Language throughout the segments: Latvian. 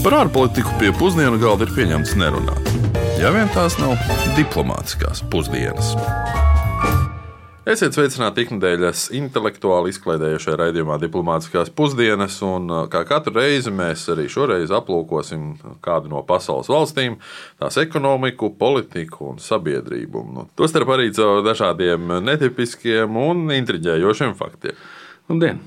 Par ārpolitiku pie pusdienu galda ir pieņemts nerunāt. Ja vien tās nav diplomātiskās pusdienas. Esiet sveicināti ikdienas intelektuāli izklaidējušajā raidījumā Diplomātiskās pusdienas, un kā katru reizi mēs arī šoreiz aplūkosim kādu no pasaules valstīm, tās ekonomiku, politiku un sabiedrību. Nu, Tostarp arī caur dažādiem netipiskiem un intriģējošiem faktiem. Labdien!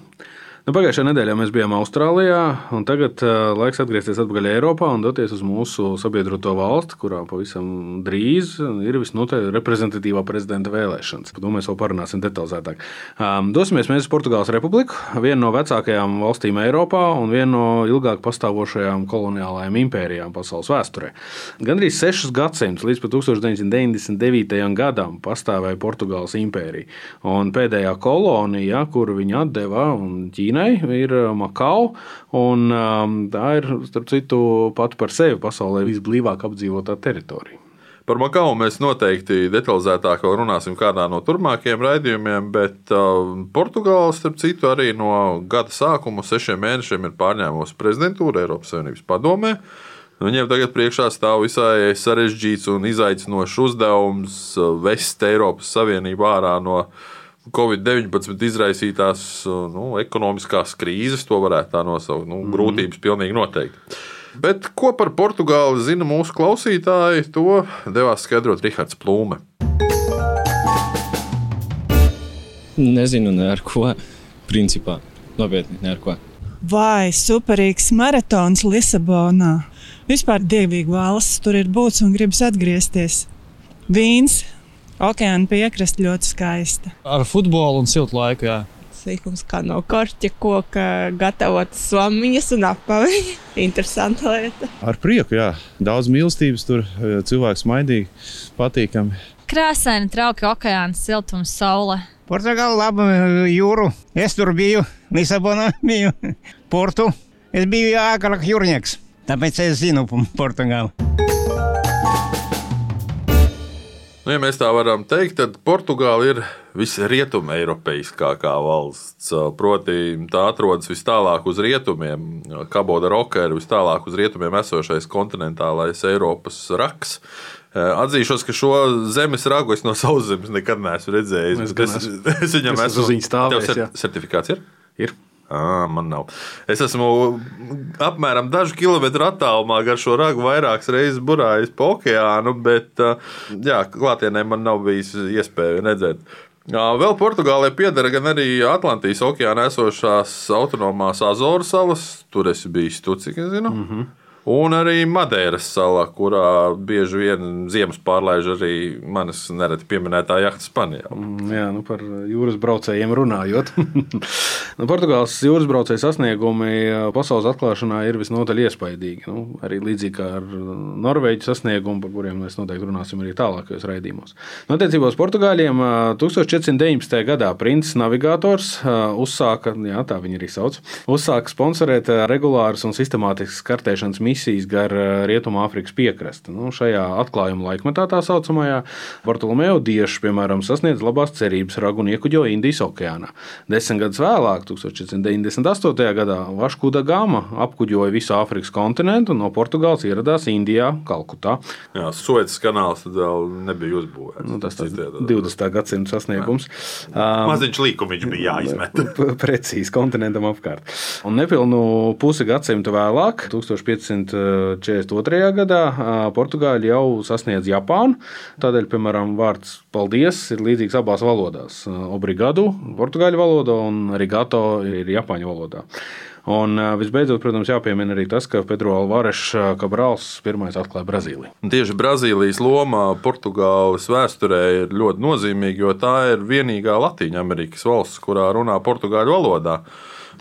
Nu, Pagājušajā nedēļā mēs bijām Austrālijā, un tagad uh, laiks atgriezties atpakaļ Eiropā un doties uz mūsu sabiedroto valsti, kurā pavisam drīz ir visnotaļ reprezentatīvā prezidenta vēlēšanas. Par to mēs vēl parunāsim detalizētāk. Um, dosimies mēs uz Portugāles Republiku, vienu no vecākajām valstīm Eiropā un vienu no ilgāk pastāvošajām koloniālajām impērijām pasaules vēsturē. Gandrīz sešus gadsimtus līdz 1999. gadam pastāvēja Portugāles impērija. Un pēdējā kolonija, kuru viņi atdeva un Ķīna Ķīnai ir uh, Makau. Un, um, tā ir, starp citu, pati par sevi pasaulē visblīvāk apdzīvotā teritorija. Par Makau mēs noteikti detalizētāk runāsim kādā no turpmākajiem raidījumiem, bet uh, Portugāla, starp citu, arī no gada sākuma, sešiem mēnešiem, ir pārņēmusi prezidentūru Eiropas Savienības padomē. Viņiem tagad priekšā stāv visai sarežģīts un izaicinošs uzdevums uh, vest Eiropas Savienību ārā no Covid-19 izraisītās nu, ekonomiskās krīzes, to varētu tā nosaukt. Nu, mm. Grūtības pilnīgi noteikti. Bet ko par Portugāli zina mūsu klausītāji, to devās skaidrot Rihards Plūme. Nezinu, ne ar ko. Principā, nopietni, ne ar ko. Vai superīgs maratons Lisabonā. Vispār dievīgi valsts tur ir būts un gribas atgriezties. Vīns, Okeāna piekraste ļoti skaista. Ar futbolu un siltu laiku. Jā. Sīkums kā no korķa koka, gatavot somiņas un apaviņu. Interesanta lieta. Ar prieku, jā. Daudz mīlestības tur, cilvēks maidīgi, patīkami. Krāsaini, trauki, okeāns, siltums, saule. Portugāla laba jūra. Es tur biju, Lisabonā biju, Portu. Es biju agrāk jūrnieks, tāpēc es zinu Portugālu. Nu, ja mēs tā varam teikt, tad Portugāla ir visrietumē eiropeiskākā valsts. Proti, tā atrodas vis tālāk uz rietumiem. Kaboda roka ir vis tālāk uz rietumiem esošais kontinentālais Eiropas raks. Atzīšos, ka šo zemes ragu es no savas zemes nekad neesmu redzējis. Es, es, es viņam esmu. Tev certifikāts ir? Ir. À, man nav. Es esmu apmēram dažu kilometru attālumā gar šo ragu vairākas reizes burājis pa okeānu, bet jā, klātienē man nav bijis iespēja redzēt. Vēl Portugālē pieder gan arī Atlantijas okeāna esošās autonomās Azoru salas. Tur es biju, tu, cik es zinu. Mm -hmm. Un arī Madeiras salā, kurā bieži vien ziemas pārlaiž arī manas nereti pieminētā jahta Spanijā. Mm, jā, nu par jūras braucējiem runājot. nu, Portugāles jūras braucēju sasniegumi pasaules atklāšanā ir visnotaļ iespaidīgi. Nu, arī līdzīgi kā ar Norvēģu sasniegumu, par kuriem mēs noteikti runāsim arī tālākajos raidījumos. Nu, attiecībā uz Portugāļiem 1419. gadā princis navigators uzsāka, jā, tā viņi arī sauc, uzsāka sponsorēt regulāras un sistemātiskas kartēšanas misijas misijas gar eh, Rietumāfrikas piekrasti. Nu, šajā atklājuma laikmetā tā saucamajā Bartolomeo Diešu, piemēram, sasniedz labās cerības ragu un iekuģoja Indijas okeānā. Desmit gadus vēlāk, 1498. gadā, Vaškuda Gama apkuģoja visu Āfrikas kontinentu un no Portugāles ieradās Indijā, Kalkutā. Jā, Suecas kanāls tad vēl nebija uzbūvēts. Nu, tas ir 20. gadsimta sasniegums. Um, Maziņš līkumiņš bija jāizmet. Precīzi kontinentam apkārt. Un nepilnu pusi gadsimta vēlāk, 1500. 1942. gadā Portugāļi jau sasniedz Japānu. Tādēļ, piemēram, vārds paldies ir līdzīgs abās valodās. Obrigado - portugāļu valodā un rigato ir japāņu valodā. Un visbeidzot, protams, jāpiemina arī tas, ka Pedro Alvarez Kabrāls pirmais atklāja Brazīliju. Tieši Brazīlijas loma Portugāles vēsturē ir ļoti nozīmīga, jo tā ir vienīgā Latvijas Amerikas valsts, kurā runā portugāļu valodā.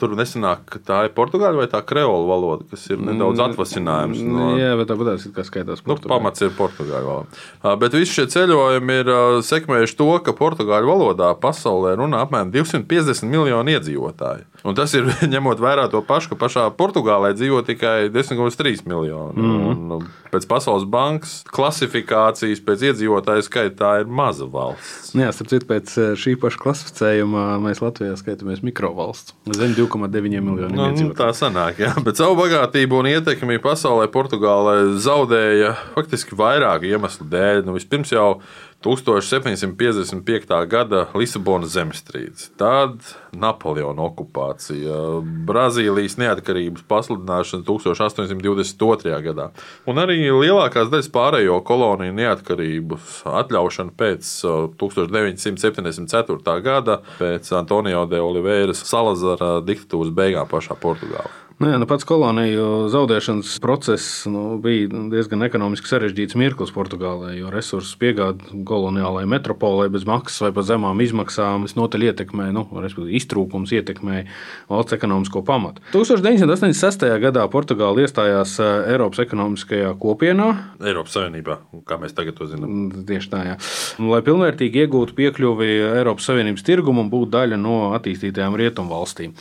Tur nesanāk, ka tā ir portugāļu vai tā kreola valoda, kas ir nedaudz mm, atvasinājums. No... Jā, bet tāpat tas ir kā skaitās. Nu, pamats ir portugāļu valoda. Bet visi šie ceļojumi ir sekmējuši to, ka portugāļu valodā pasaulē runā apmēram 250 miljoni iedzīvotāji. Un tas ir ņemot vērā to pašu, ka pašā Portugālē dzīvo tikai 10,3 miljoni. Mm un, nu, pēc Pasaules bankas klasifikācijas, pēc iedzīvotāju skaita, tā ir maza valsts. Jā, starp citu, pēc šī paša klasificējuma mēs Latvijā skaitāmies mikrovalsts. Zem 2,9 miljoniem Nu, nu, tā sanāk, jā. Bet savu bagātību un ietekmi pasaulē Portugālē zaudēja faktiski vairāku iemeslu dēļ. Nu, vispirms jau 1755. gada Lisabonas zemestrīce, tad Napoleona okupācija, Brazīlijas neatkarības pasludināšana 1822. gadā, un arī lielākās daļas pārējo koloniju neatkarības atļaušana pēc uh, 1974. gada, pēc Antonio de Oliveiras Salazara diktatūras beigām pašā Portugālē. Nu, jā, nu pats koloniju zaudēšanas process nu, bija diezgan ekonomiski sarežģīts mirklis Portugālē, jo resursu piegāde koloniālajai metropolē bez maksas vai par zemām izmaksām visnotaļ ietekmē, nu, iztrūkums ietekmē valsts ekonomisko pamatu. 1986. gadā Portugāla iestājās eh, Eiropas ekonomiskajā kopienā, Eiropas Savienībā, kā mēs tagad to zinām. Mm, Tieši tā, jā. Lai pilnvērtīgi iegūtu piekļuvi Eiropas Savienības tirgumu un būtu daļa no attīstītajām rietumvalstīm.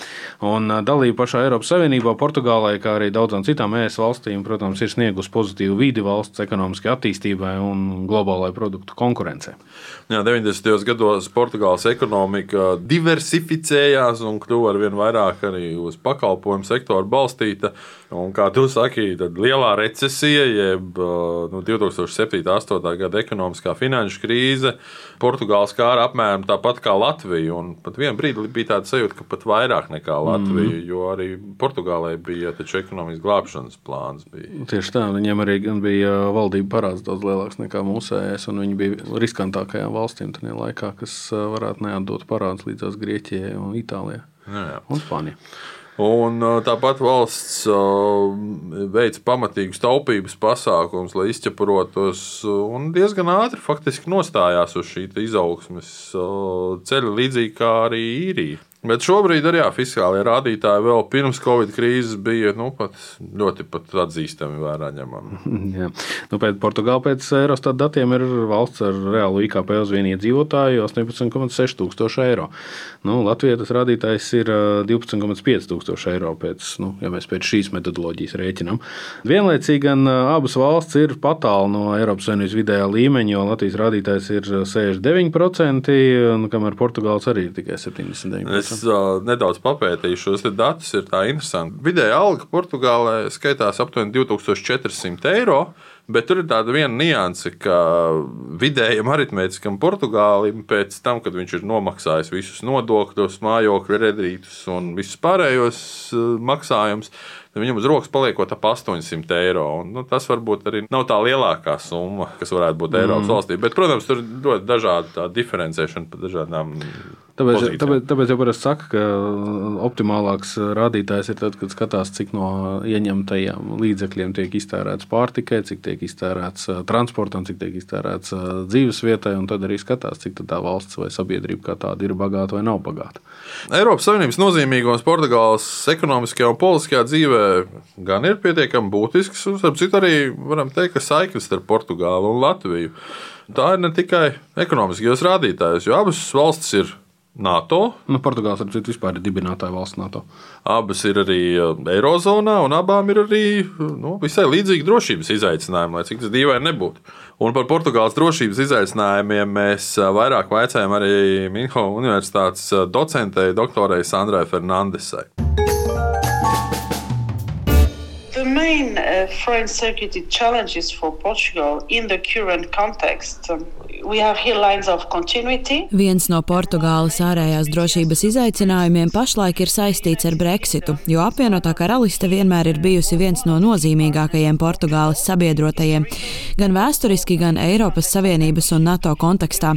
Un ā, dalība pašā Eiropas Savienībā, Portugālē, kā arī daudzām citām ES valstīm, protams, ir sniegusi pozitīvu vidi valsts ekonomiskajai attīstībai un globālai produktu konkurencei. Jā, 90. gados Portugāles ekonomika diversificējās un kļuva ar vien vairāk arī uz pakalpojumu sektoru balstīta. Un, kā tu saki, tad lielā recesija, jeb nu, 2007. un 2008. gada ekonomiskā finanšu krīze Portugāles kāra apmēram tāpat kā Latvija. Un pat vienā brīdī bija tāda sajūta, ka pat vairāk nekā Latvija, mm. jo arī Portugālē bija taču ekonomikas glābšanas plāns. Bija. Tieši tā, viņiem arī bija valdība parāds daudz lielāks nekā mūsējais, un viņi bija riskantākajām valstīm tajā laikā, kas ā, varētu neatdot parādus līdzās Grieķijai un Itālijai Jā, jā. un Spānijai. Un uh, tāpat valsts uh, veica pamatīgus taupības pasākumus, lai izķeprotos, uh, un diezgan ātri faktiski nostājās uz šī izaugsmes uh, ceļa, līdzīgi kā arī īrija. Bet šobrīd arī jā, fiskālie rādītāji vēl pirms Covid krīzes bija nu, pat ļoti pat atzīstami vērā ņemami. Nu, pēc Portugāla pēc Eurostat datiem ir valsts ar reālu IKP uz vienu iedzīvotāju 18,6 tūkstoši eiro. Nu, Latvijā tas rādītājs ir ā, 12,5 tūkstoši eiro, pēc, nu, ja mēs pēc šīs metodoloģijas rēķinām. Vienlaicīgi gan abas valsts ir patālu no Eiropas Savienības vidējā līmeņa, jo Latvijas rādītājs ir 69%, un kamēr Portugāls arī ir tikai 79%. Es uh, nedaudz papētīju šos datus, ir tā interesanti. Vidēja alga Portugālē skaitās aptuveni 2400 eiro. Bet tur ir tāda viena nianse, ka vidējam aritmētiskam Portugālim pēc tam, kad viņš ir nomaksājis visus nodokļus, mājokļu redītus un visus pārējos maksājumus, tad viņam uz rokas paliekot ap 800 eiro. Un, nu, tas varbūt arī nav tā lielākā summa, kas varētu būt Eiropas mm. valstī. Bet, protams, tur ir ļoti dažāda diferencēšana pa dažādām. Tāpēc, pozīcijām. tāpēc, tāpēc jau parasti saka, ka optimālāks rādītājs ir tad, kad skatās, cik no ieņemtajiem līdzekļiem tiek iztērēts pārtikai, cik tiek iztērēts ā, transportam, cik tiek iztērēts dzīvesvietai, un tad arī skatās, cik tā valsts vai sabiedrība kā tāda ir bagāta vai nav bagāta. Eiropas Savienības nozīmīgums Portugāles ekonomiskajā un politiskajā dzīvē gan ir pietiekami būtisks. un, Starp citu, arī varam teikt, ka saiknes starp Portugālu un Latviju. Tā ir ne tikai ekonomiskajos rādītājos, jo abas valstis ir NATO, Nu, Portugāls ar citu vispār ir dibinātāja valsts NATO. abas ir arī uh, Eirozonā, un abām ir arī nu, visai līdzīgi drošības izaicinājumi, lai cik tas dīvaini nebūtu. Un par Portugāles drošības izaicinājumiem mēs uh, vairāk vaicājām arī Minho Universitātes docentei, doktorai Sandrai Fernandesai. The main uh, foreign security challenges for Portugal in the current context, um, we have here lines of continuity. Viens no Portugāles ārējās drošības izaicinājumiem pašlaik ir saistīts ar Brexitu, jo apvienotā karaliste vienmēr ir bijusi viens no nozīmīgākajiem Portugāles sabiedrotajiem, gan vēsturiski, gan Eiropas Savienības un NATO kontekstā.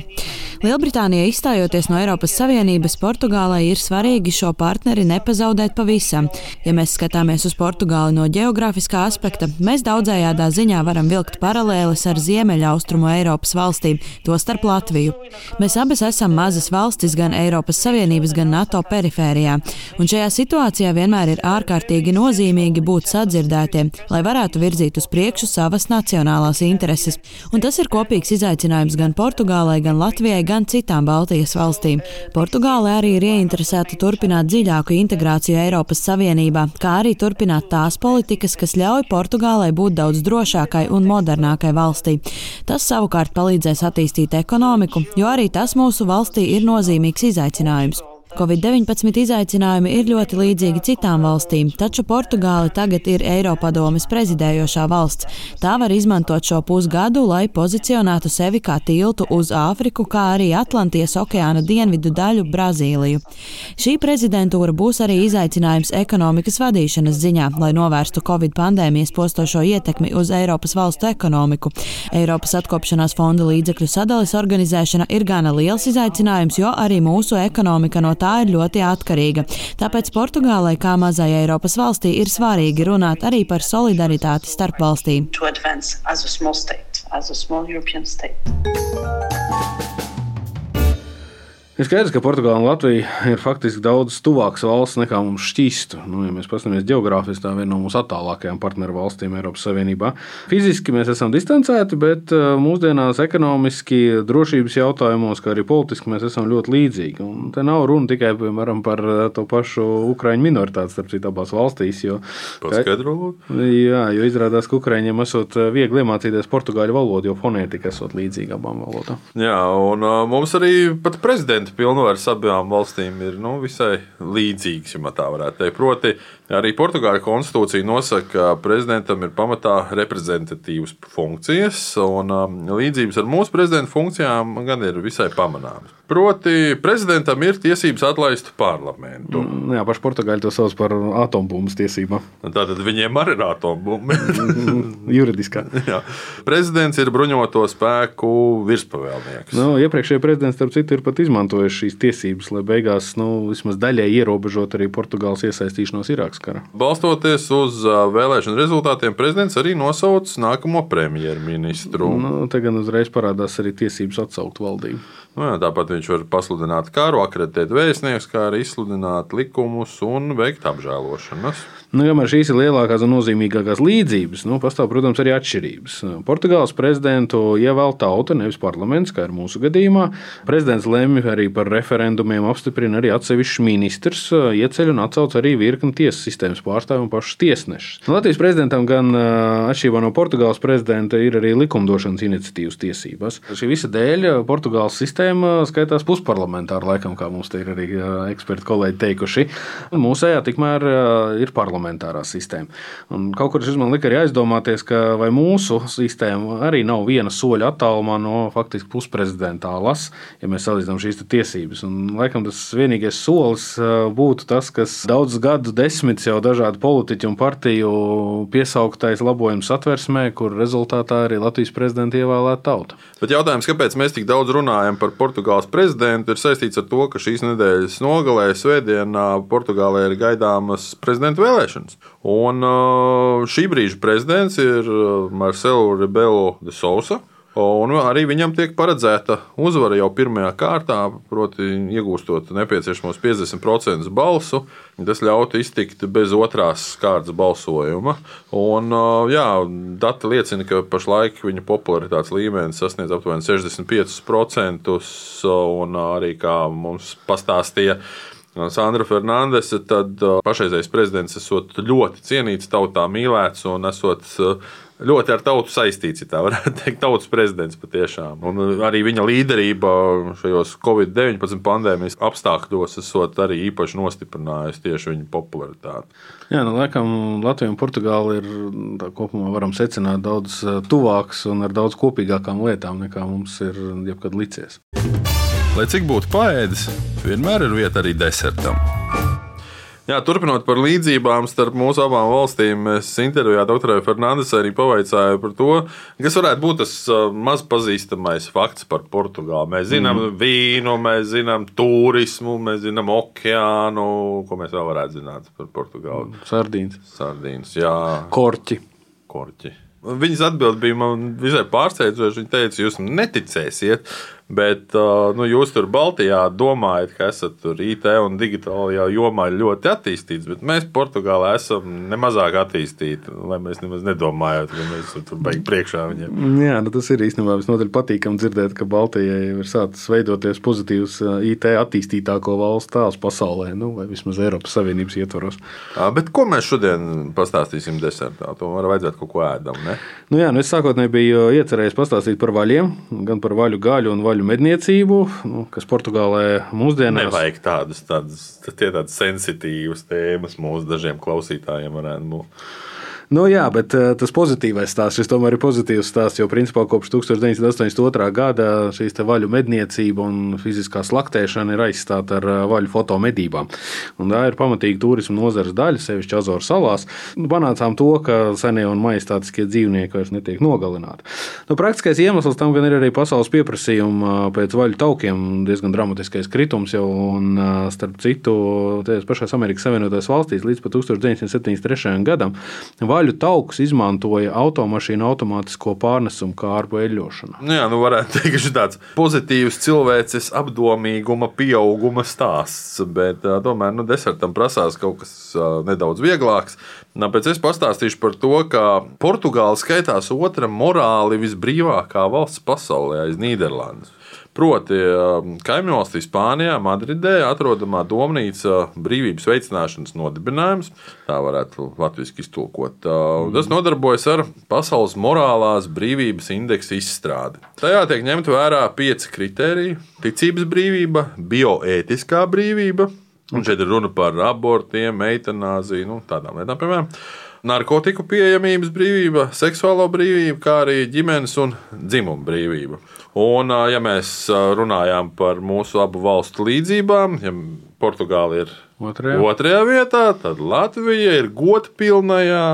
Lielbritānija izstājoties no Eiropas Savienības, Portugālei ir svarīgi šo partneri nepazaudēt pavisam. Ja mēs skatāmies uz Portugāli no geogrāfiskā aspekta, mēs daudzējādā ziņā varam vilkt paralēles ar Ziemeļaustrumu Eiropas valstīm, tostarp Latviju. Mēs abas esam mazas valstis gan Eiropas Savienības, gan NATO perifērijā, un šajā situācijā vienmēr ir ārkārtīgi nozīmīgi būt sadzirdētiem, lai varētu virzīt uz priekšu savas nacionālās intereses. Un tas ir kopīgs izaicinājums gan Portugālei, gan Latvijai, gan citām Baltijas valstīm. Portugāle arī ir ieinteresēta turpināt dziļāku integrāciju Eiropas Savienībā, kā arī turpināt tās politikas, kas ļauj Portugālei būt daudz drošākai un modernākai valstī. Tas savukārt palīdzēs attīstīt ekonomiku, jo arī tas mūsu valstī ir nozīmīgs izaicinājums. Covid-19 izaicinājumi ir ļoti līdzīgi citām valstīm, taču Portugāla tagad ir Eiropadomes prezidējošā valsts. Tā var izmantot šo pusgadu, lai pozicionētu sevi kā tiltu uz Āfriku, kā arī Atlantijas okeāna dienvidu daļu Brazīliju. Šī prezidentūra būs arī izaicinājums ekonomikas vadīšanas ziņā, lai novērstu Covid pandēmijas postošo ietekmi uz Eiropas valstu ekonomiku. Eiropas atkopšanās fonda līdzekļu sadales organizēšana ir gana liels izaicinājums, jo arī mūsu ekonomika no tā tā ir ļoti atkarīga. Tāpēc Portugālei, kā mazai Eiropas valstī, ir svarīgi runāt arī par solidaritāti starp valstīm. As a small European state. Ir skaidrs, ka Portugāla un Latvija ir faktiski daudz tuvākas valsts nekā mums šķīstu. Nu, ja mēs paskatāmies geogrāfiski, tā ir viena no mūsu attālākajām partneru valstīm Eiropas Savienībā. Fiziski mēs esam distancēti, bet uh, mūsdienās ekonomiski, drošības jautājumos, kā arī politiski mēs esam ļoti līdzīgi. Un te nav runa tikai piemēram, par uh, to pašu ukraiņu minoritāti starp citām abās valstīs. Jo, Paskaidrot? Jā, jo izrādās, ka ukraiņiem esot uh, viegli iemācīties portugāļu valodu, jo fonētika esot līdzīga abām valodām. Jā, un mums arī pat prezidents prezidenta pilnvaras abām valstīm ir nu, visai līdzīgas, ja tā varētu teikt. Proti, Arī Portugāļu konstitūcija nosaka, ka prezidentam ir pamatā reprezentatīvas funkcijas, un um, līdzības ar mūsu prezidenta funkcijām gan ir visai pamanāmas. Proti, prezidentam ir tiesības atlaist parlamentu. Mm, jā, paši portugāļi to sauc par atombumbu tiesībām. Tātad viņiem arī ir atombumba. Juridiskā. Jā. Prezidents ir bruņoto spēku virspavēlnieks. Nu, iepriekšējie prezidents, starp citu, ir pat izmantojuši šīs tiesības, lai beigās nu, vismaz daļai ierobežot arī Portugāles iesaistīšanos. Irākas kara. Balstoties uz vēlēšanu rezultātiem, prezidents arī nosauc nākamo premjerministru. Nu, te gan uzreiz parādās arī tiesības atsaukt valdību. Nu, jā, tāpat viņš var pasludināt karu, akreditēt vēstniekus, kā arī izsludināt likumus un veikt apžēlošanas. Nu, kamēr šīs ir lielākās un nozīmīgākās līdzības, nu, pastāv, protams, arī atšķirības. Portugāles prezidentu ievēl tauta, nevis parlaments, kā ir mūsu gadījumā. Prezidents lemj arī par referendumiem, apstiprina arī atsevišķus ministrs, ieceļ un atcauc arī virkni tiesas sistēmas pārstāvju un pašus tiesnešus. Latvijas prezidentam gan atšķirībā no Portugāles prezidenta ir arī likumdošanas iniciatīvas tiesības. Šī visa dēļ Portugāles sistēma skaitās pusparlamentāra, laikam, kā mums te ir arī eksperti kolēģi teikuši. Mūsējā tikmēr ir parlamentārā sistēma. Un kaut kur šis man lika arī aizdomāties, ka vai mūsu sistēma arī nav viena soļa attālumā no faktiski pusprezidentālas, ja mēs salīdzinām šīs tiesības. Un, laikam tas vienīgais solis būtu tas, kas daudzus gadu desmitus jau dažādu politiķu un partiju piesauktais labojums satversmē, kur rezultātā arī Latvijas prezidenta ievēlēta tauta. Bet jautājums, kāpēc mēs tik daudz runājam par Portugāles prezidentu, ir saistīts ar to, ka šīs nedēļas nogalē Svētdienā Portugālē ir gaidāmas prezidenta vēlēšanas. Un uh, šī brīža prezidents ir uh, Marcelo Rebelo de Sousa. Un arī viņam tiek paredzēta uzvara jau pirmajā kārtā, proti, iegūstot nepieciešamos 50% balsu. Tas ļautu iztikt bez otrās kārtas balsojuma. Un, jā, dati liecina, ka pašlaik viņa popularitātes līmenis sasniedz aptuveni 65%. Un arī, kā mums pastāstīja Sandra Fernandese, tad pašreizējais prezidents esot ļoti cienīts, tautā mīlēts un esot ļoti ar tautu saistīts, ja tā varētu teikt, tautas prezidents patiešām. Un arī viņa līderība šajos Covid-19 pandēmijas apstākļos esot arī īpaši nostiprinājusi tieši viņa popularitāti. Jā, nu, laikam Latvija un Portugāla ir kopumā varam secināt daudz tuvākas un ar daudz kopīgākām lietām nekā mums ir jebkad licies. Lai cik būtu paēdis, vienmēr ir vieta arī desertam. Jā, turpinot par līdzībām starp mūsu abām valstīm, es intervijā doktorai Fernandesai arī pavaicāju par to, kas varētu būt tas maz pazīstamais fakts par Portugāli. Mēs zinām mm. vīnu, mēs zinām turismu, mēs zinām okeānu. Ko mēs vēl varētu zināt par Portugāli? Sardīnas. Sardīnas, jā. Korķi. Korķi. Viņas atbild bija man visai pārsteidzoša. Viņa teica, jūs neticēsiet, Bet nu, jūs tur Baltijā domājat, ka esat tur IT un digitālajā jomā ļoti attīstīts, bet mēs Portugālē esam nemazāk attīstīti. Lai mēs nemaz nedomājam, ka mēs tur beigām priekšā viņiem. Jā, nu, tas ir īstenībā visnotaļ patīkami dzirdēt, ka Baltijai ir sācis veidoties pozitīvs IT attīstītāko valstu tēls pasaulē, nu, vai vismaz Eiropas Savienības ietvaros. Bet ko mēs šodien pastāstīsim desertā? To var vajadzētu kaut ko ēdam. Ne? Nu, jā, nu es sākotnēji biju iecerējis pastāstīt par vaļiem, gan par vaļu gaļu un vaļu vaļu medniecību, nu, kas Portugālē mūsdienās Nevajag tādas, tādas, tādas sensitīvas tēmas mūsu dažiem klausītājiem varētu būt. Nu, jā, bet uh, tas pozitīvais stāsts, šis tomēr ir pozitīvs stāsts, jo principā kopš 1982. gada šīs vaļu medniecība un fiziskā slaktēšana ir aizstāta ar uh, vaļu fotomedībām. Un tā ir pamatīga turisma nozares daļa, sevišķi Azoru salās. Nu, panācām to, ka senie un majestātiskie dzīvnieki vairs netiek nogalināti. Nu, praktiskais iemesls tam gan ir arī pasaules pieprasījuma pēc vaļu taukiem, diezgan dramatiskais kritums jau, un starp citu, tajās pašās Amerikas Savienotajās valstīs līdz pat 1973. gadam vaļu tauks izmantoja automašīnu automātisko pārnesumu kārbu eļļošanā. Nu, jā, nu varētu teikt, ka šis tāds pozitīvs cilvēces apdomīguma, pieauguma stāsts, bet uh, tomēr nu, desertam prasās kaut kas uh, nedaudz vieglāks. Tāpēc es pastāstīšu par to, ka Portugāla skaitās otra morāli visbrīvākā valsts pasaulē aiz Nīderlandes. Proti, kaimiņvalstī Spānijā, Madridē atrodamā domnīca brīvības veicināšanas nodibinājums, tā varētu latviešu iztulkot. Tas nodarbojas ar pasaules morālās brīvības indeksu izstrādi. Tajā tiek ņemt vērā pieci kriteriji - ticības brīvība, bioētiskā brīvība, un šeit ir runa par abortiem, eitanāziju, nu, tādām lietām, piemēram narkotiku pieejamības brīvība, seksuālo brīvību, kā arī ģimenes un dzimuma brīvība. Un, ja mēs runājām par mūsu abu valstu līdzībām, ja Portugāla ir Otrajā. otrajā vietā, tad Latvija ir godpilnajā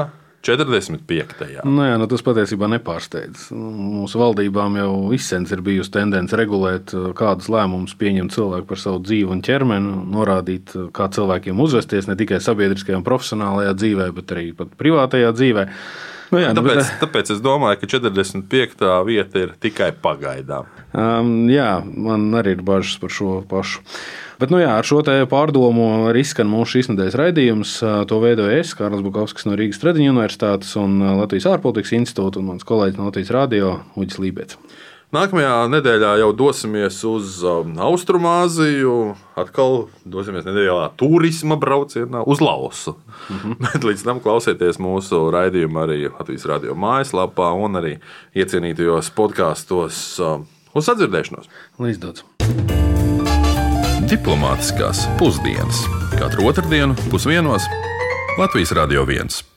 45. Nu, jā, nu, tas patiesībā nepārsteidz. Mūsu valdībām jau izsens ir bijusi tendence regulēt, kādus lēmumus pieņem cilvēki par savu dzīvi un ķermeni, norādīt, kā cilvēkiem uzvesties ne tikai sabiedriskajā un profesionālajā dzīvē, bet arī privātajā dzīvē. Nu, jā, tāpēc, bet, tāpēc es domāju, ka 45. vieta ir tikai pagaidām. Um, jā, man arī ir bažas par šo pašu. Bet, nu jā, ar šo pārdomu arī skan mūsu šīs nedēļas raidījums. To veidoju es, Kārlis Bukovskis no Rīgas Tradiņu universitātes un Latvijas ārpolitikas institūta un mans kolēģis no Latvijas radio Uģis Lībets. Nākamajā nedēļā jau dosimies uz um, Austrumāziju. Atkal dosimies nedēļā turisma braucienā uz Lausu. Mm -hmm. Bet līdz tam klausieties mūsu raidījumu arī Latvijas radio mājaslapā un arī iecienītajos podkāstos. Um, uz sadzirdēšanos! Līdz! Diplomātiskās pusdienas katru otrdienu pusdienos Latvijas Radio 1.